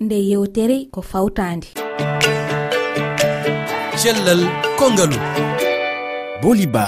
nde yewtere ko fawtande cellal kongalu. Boliba.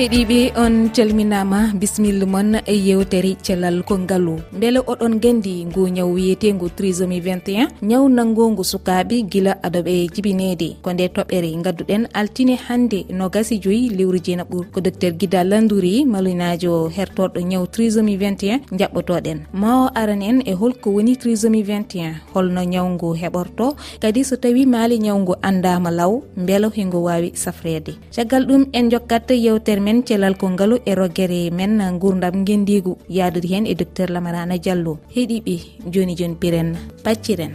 heeɗiɓe on calminama bisimilla moon e yewtere cellal kongalu beele oɗon gandi ngu ñaw wiyetengu trisomi 21 ñaw nanngongu sukaɓe guila adoɓe jibinede. Ko nde toɓɓere gadduɗen altine hande no gasi joyi lewru jeena ɓuur ko docteur guida landouri malinajo hertorɗo ñaw trisomi 21 jaɓɓotoɗen. Ma o aran en e holko woni trisomi 21 holno ñawngu heɓorto. Kadi so tawi maali ñawngu andama law beela hengo wawi safrede. Caggal ɗum en jokkat yewtere men cellal kongalu e roguere men gurdam guendigu yadude hen e docteur lamarana diallo. Heeɗiɓe joni joni piren pacciren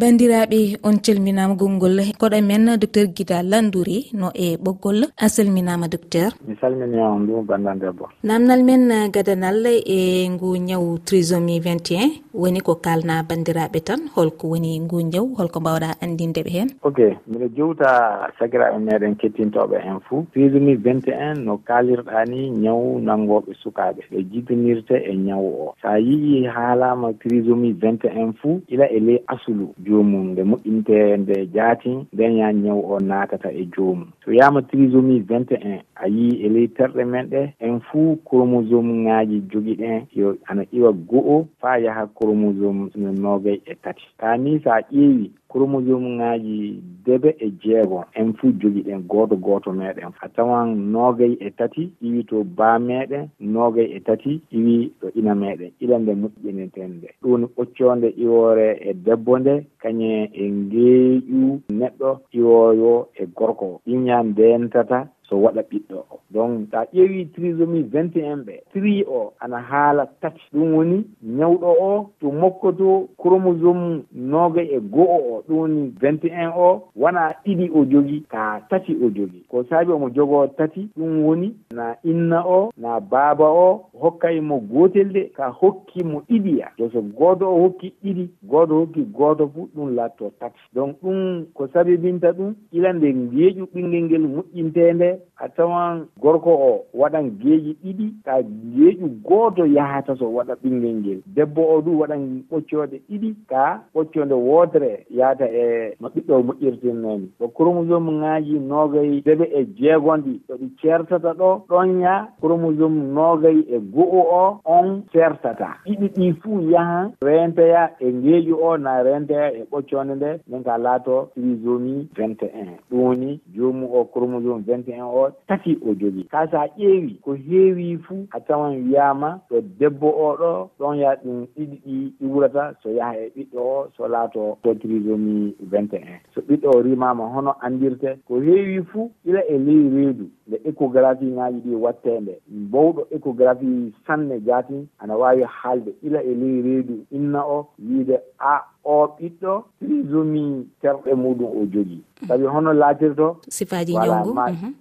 bandiraɓe on calminama gongol koɗo men docteur guida landouri no e ɓoggol. A salminama docteur. Mi salmini on ɗum bandan debbo. Namdal men gadanal e ngu ñaw trisomi 21 woni ko kalna bandiraɓe tan holko woni ngu ñaw holko mbawɗa andindeɓe hen. Ok mbiɗa jewta sagiraɓe meɗen kettintoɓe en fou trisomi 21 no kalirɗa ni ñaw nangoɓe sukaɓe. Ɓe jibinirte e ñaw o. Sa yii haalama trisomi 21 fou ila e ley asulu. joomum nde moƴƴinte nde jaati nden ya ñaw o natata e joomum so wiyama trisomie 21 a yii e ley terɗe men ɗe en fuu chromosome ŋaaji jogi ɗen yo ana iwa go'o faa yaha chromosome no noogay e tati. Taani so a ƴeewi chromosome ŋaji debe e jeegon en fuu jogiɗen gooto gooto meeɗen. A tawan noogay e tati iwi to baa meeɗen noogay e tati iwi ɗo ina meeɗen. Ila nde moƴƴiniten nde. Ɗum ɓoccoonde iwoore e debbo nde kañe e ngeeƴu neɗɗo iwooyo e gorko. O ɗiñan ndentata so waɗa ɓiɗɗo. O donc sa ƴeewi trisomi vingt et un ɓe. Tri o ana haala tati ɗum woni ñawɗo o to mokkoto chromosome nooga e go'o o ɗum woni 21 o wona ɗiɗi o jogi ka tati o jogi. Ko saabi omo jogoo tati ɗum woni na inna o na baaba o hokkay e mo gootel de ka hokki mo ɗiɗi ya. To so gooto o hokki ɗiɗi gooto hokki gooto fuu ɗum latto tati donc ɗum ko sabibinta ɗum ilande yeeƴu ɓinngel ngel moƴƴintende feere a tawan gorko o waɗan geeƴi ɗiɗi ka geeƴu gooto yahata so waɗa ɓinngel ngel. Debbo o du waɗan ɓoccode ɗiɗi ka ɓoccode wootere yahata e no ɓiɗɗo o moƴƴirtinnani ko chromosome ŋaaji noogayi debe e jeegonɗi ɗo ɗi ceertata ɗo ɗon ya chromosome noogayi e go'o o on ceertata. Ɗiɗi ɗi fuu yahan renteya e ngeeƴu o na renteya e ɓoccode nde min ka laato trisomie 21 ɗum woni joomum o chromosome 21 o tati o jogii ka so a ƴeewi ko heewi fuu a tawan wiyama ɗo debbo o ɗo ɗon ya ɗum ɗiɗi ɗi ɗi wurata so yaha e ɓiɗɗo o so laato to trisomi vingt et un. So ɓiɗɗo o rimama hono andirte ko heewi fuu ila e ley reedu nde échographie ŋaji ɗi wattende mbowɗo échographie sanne jatin ana wawi haalde ila e ley reedu inna o wiide a o ɓiɗɗo trisomie terɗe muɗum o jogii sabi hono laatirto sifaji ñawgu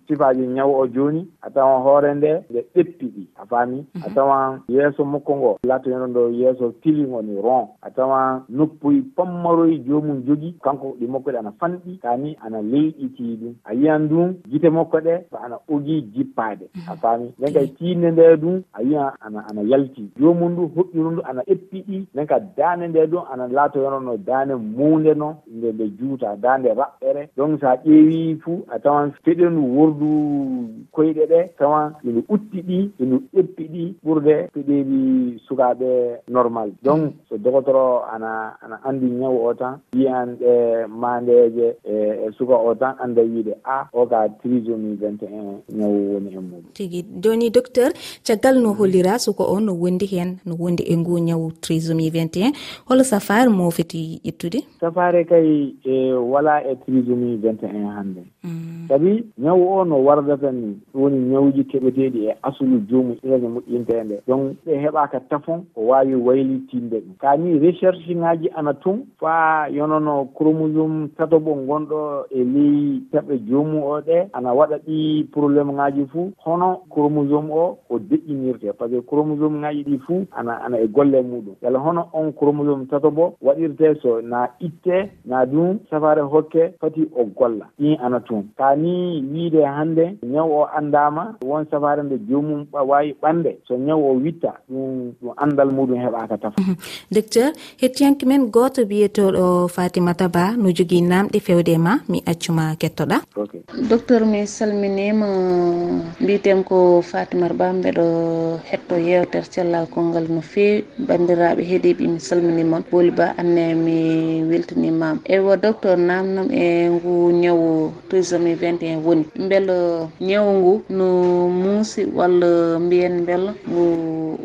sifaji ñaw o joni a tawan hoore nde nde ɗeppi ɗi a faami. A mhm. tawan yeeso makko ngo laata heno ɗo yeeso tiligo ni ron a tawan noppoy pammaroy jomum jogi kanko ɗi makko ɗe ana fanɗi kani ana leyɗiti ɗum. A yiyan ɗum gite makko ɗe so ana ogii jippade a mhm. faami. Nden kay tiinde nde ɗum a yiyan ana ana yalti. Jomum ndu hoɓɓiru ndu ana eppi ɗi nden ka daande nde ɗum ana laato heno no daande muunde no nde nde juuta daande raɓɓere. ɗe donc so a ƴeewi fuu a tawan feɗendu wordu koyɗe ɗe tawan ene utti ɗi ene ƴeppi ɗi ɓurde feɗeeli sukaaɓe normal donc so dogotoro ana ana anndi ñawu o tan wiyan ɗe maandeeje e suka o tan annda wiide a o ka trisomie 21 ñawu woni e muɗum tigi joni docteur caggal no hollira suka o no wondi heen no wondi e ngu ñawu trisomie 21 holo safare mo foti ƴettude safare kay e wala e trisomie 2021 hannde. Mm. Sabi ñawu o no wardata ni woni ñawuji keɓeteɗi e asulu joomum ileñe moƴƴinta e nde donc ɓe heɓaka tafon o wawi waylitinde ɗum. Kani recherche ŋaji ana tum faa yonono chromosome tato ɓo gonɗo e ley taɓe joomum o ɗe ana waɗa ɗi probléme ŋaji fuu. Hono chromosome o o deƴƴinirte par ce que chromosome ŋaji ɗi fuu ana ana e golle muɗum. Yala hono on chromosome tato bo waɗirte so na itte na ɗum safare hokke fati o golla. Ɗin ana toon. Ka ni wiide hannde ñaw o anndama won safare nde joomum wawi ɓande so ñaw o witta ɗum ɗum anndal muɗum heɓaka tafa. Mhm. Docteur hettiyanke men goto wiyeteɗo fatimata ba no jogui namɗe fewde ma mi accuma kettoɗa. Docteur mi salminima mbiten ko fatimata ba mbeɗo hetto yewtere cellal kongal no fewi bandiraɓe heeɗiɓe mi salminimon booli ba anne mi weltinimama ewa docteur namnam e ngu ñawu 2021 woni. Beele ñawu ngu no muusi walla mbiyen beela ngu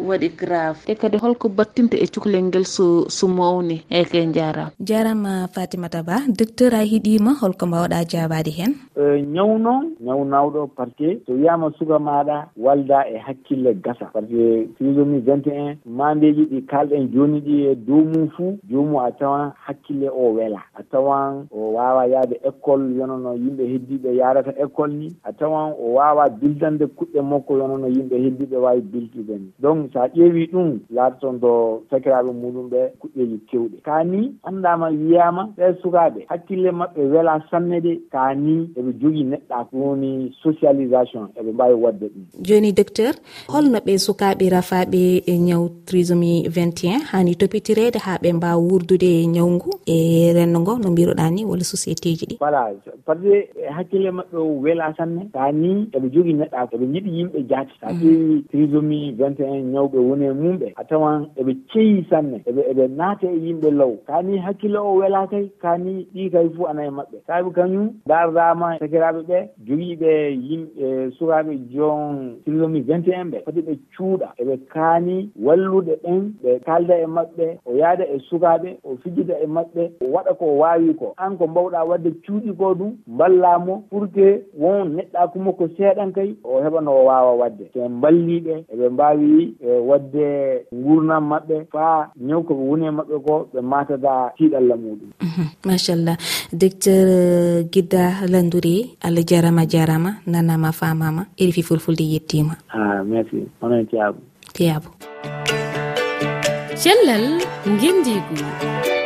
waɗi grave. Te kadi holko battinta e cukalel ngel so so mawni eyyi ke jarama jarama fatimata ba docteur a hiɗima holko mbawɗa jabade hen e ñaw noon ñaw nawɗo par ce que so wiyama suka maɗa walda e hakkille gasa. Par ce que trisomie 21 mandeji ɗi kalɗen joni ɗi e dow mum fuu jomum a tawan hakkille o weela a tawan o wawa yaade école yono no yimɓe heddiɓe yarata école ni. A tawan o wawa bildande kuɗɗe makko yono no yimɓe heddiɓe wawi biltude ni. Donc sa ƴeewi ɗum laatoton do sakiraɓe muɗum ɓe kuɗɗeji kewɗe kani andama wiyama ɓe sukaɓe hakkille mabɓe weela sanne de kani eɓe jogui neɗɗa woni socialisation eɓe mbawi wadde ɗum. Joni docteur holno ɓe sukaɓe rafaɓe e ñaw trisomie 21 hani topitirede ha ɓe mbawa wurdude ñawgu e, e renno ngo no mbiruɗa ni walla société ji ɗi voilà. Par ce que hakkille maɓɓe o weela sanne taa ni eɓe jogui neɗɗa eɓe jiɗi yimɓe jaati. Sa mm. ƴeewi trisomie vingt et un ñawɓe woni e mumɓe a tawan eɓe ceeyi sanne eɓe eɓe naate e yimɓe law. Kani hakkille o weela kay kani ɗi kay fo ana e maɓɓe saabi kañum dardama sakiraɓe ɓe jogiiɓe yimɓe sukaɓe jon trisomie vingt et un ɓe. Fati ɓe cuuɗa eɓe kaani wallude ɓen ɓe kalda e maɓɓe o yaada e sukaɓe o fijida e maɓɓe o waɗa ko wawi ko. An ko mbawɗa wadde cuuɗi ko ɗum mballamo pour que won neɗɗaku makko seeɗan kay o heɓano o wawa wadde. So en balliɓe eɓe mbawi e wadde gurnam maɓɓe faa ñaw koɓe woni e maɓɓe ko ɓe matada tiiɗalla muɗum mhm, machallah. Docteur euh, guidda landouri allah jarama jarama nanama famama erifi fulfulde yettima a ah, merci. Onon e tiyabo tiyabo cellal guendigu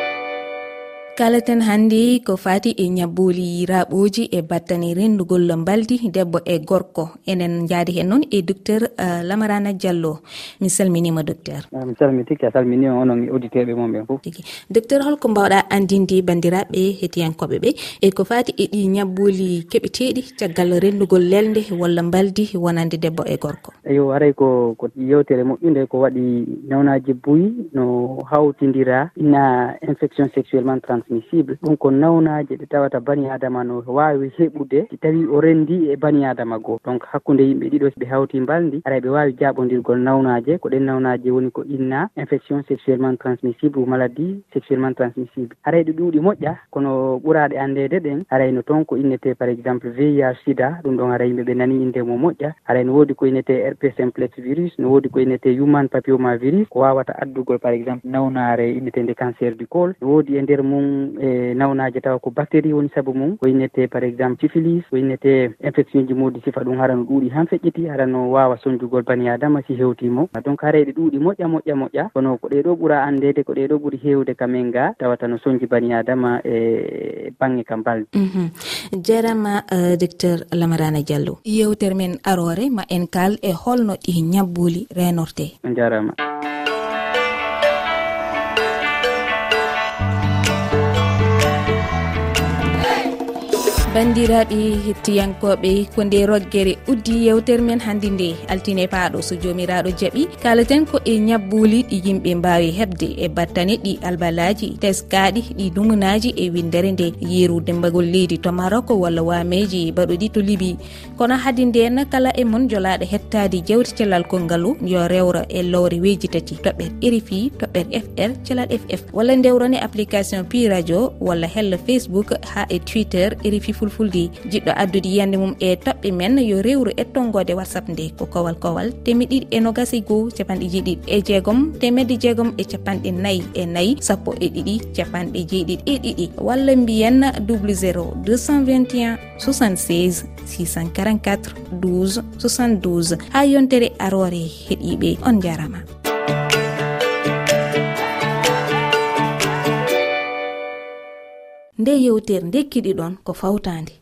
kalaten hannde ko fati e ñabboli yiraɓoji e battane renndugol mbaldi debbo e gorko. Enen jaadi hen noon e docteur uh, lamarana diallo. Mi salminima docteur. Ah, mi salmitiki a salminima onon e mon ɓen fof. Tigi. Docteur holko mbawɗa andinde bandiraɓe hetiyankoɓe ɓe e ko fati e ɗi ñabboli keɓeteɗi caggal renndugol lelde walla mbaldi wonande debbo e gorko. Eyo aray ko ko yewtere moƴƴude ko waɗi nawnaji buyi no hawtidira ina infection sexuellement trans transmissible ɗum ko nawnaji ɗe tawata bani adama no wawi heɓude. Si tawi o rendi e bani adama goo. Donc :fra hakkude yimɓe ɗiɗo ɓe hawti mbaldi ara ɓe wawi jaɓodirgol nawnaje ko ɗen nawnaji woni ko inna infection sexuellement transmissible ou maladie sexuellement transmissible :fra haray ɗo ɗuuɗi moƴƴa. Kono ɓuraɗe andede ɗen arayno toon ko innete par exemple vih SIDA. Ɗum ɗon ara yimɓeɓe nani inde mo moƴƴa. Haray no wodi ko innete rp simplex virus. No wodi ko innete human papioma virus ko wawata addugol par exemple :fra nawnare innetede cancer du col. No ne wodi e nder mum e nawnaji tawa ko bactérie woni saabu mum ko waynete par exemple syphilis ko waynete infection ji muɗum sifa ɗum harano ɗuuɗi han feƴƴiti harano wawa soñjugol bani adama si hewtimo donc hareɗe ɗuuɗi moƴƴa moƴƴa moƴƴa. Kono ko ɗeɗo ɓuura andede ko ɗeɗo ɓuuri hewde kamen ga tawata no soñji bani adama e bangge kam balɗe mhm. jarama euh, docteur lamarana diallo yewtere men arore ma en kal e holno ɗi ñabbuli renorte jarama. bandiraɓe hettiyankoɓe ko nde roggere uddi yewtere men hannde nde. Altine paaɗo so jomiraɗo jaaɓi kalaten ko e ñabbuli ɗi yimɓe mbawi hebde e battane ɗi albalaji teskaɗi ɗi dumunaji e windere nde. Yeeru dembagol leydi to maroko walla wameji baɗoɗi to libi. Kono haade nden kala e mon jolaɗo hettade jewte cellal konngalu yo rewra e lowre weji tati toɓɓere rfi toɓɓere fr cellal ff walla ndewrone application pi radio walla hella facebook ha e twitter rfi fulfulde. Jiɗɗo addude yiyande mum e toɓɓe men yo rewru ettongode whatsapp nde ko kowal kowal temi ɗiɗi e nogasi goho capanɗe jeeɗiɗi e jeegom temedde jeegom e capanɗe nayyi e nayyi sappo e ɗiɗi capanɗe jeeɗiɗi e ɗiɗi. Walla mbiyen 00 221 76 644 12 72 ha yontere arore heeɗiɓe on jarama. nde yewtere nde kiɗi ɗon ko fawtande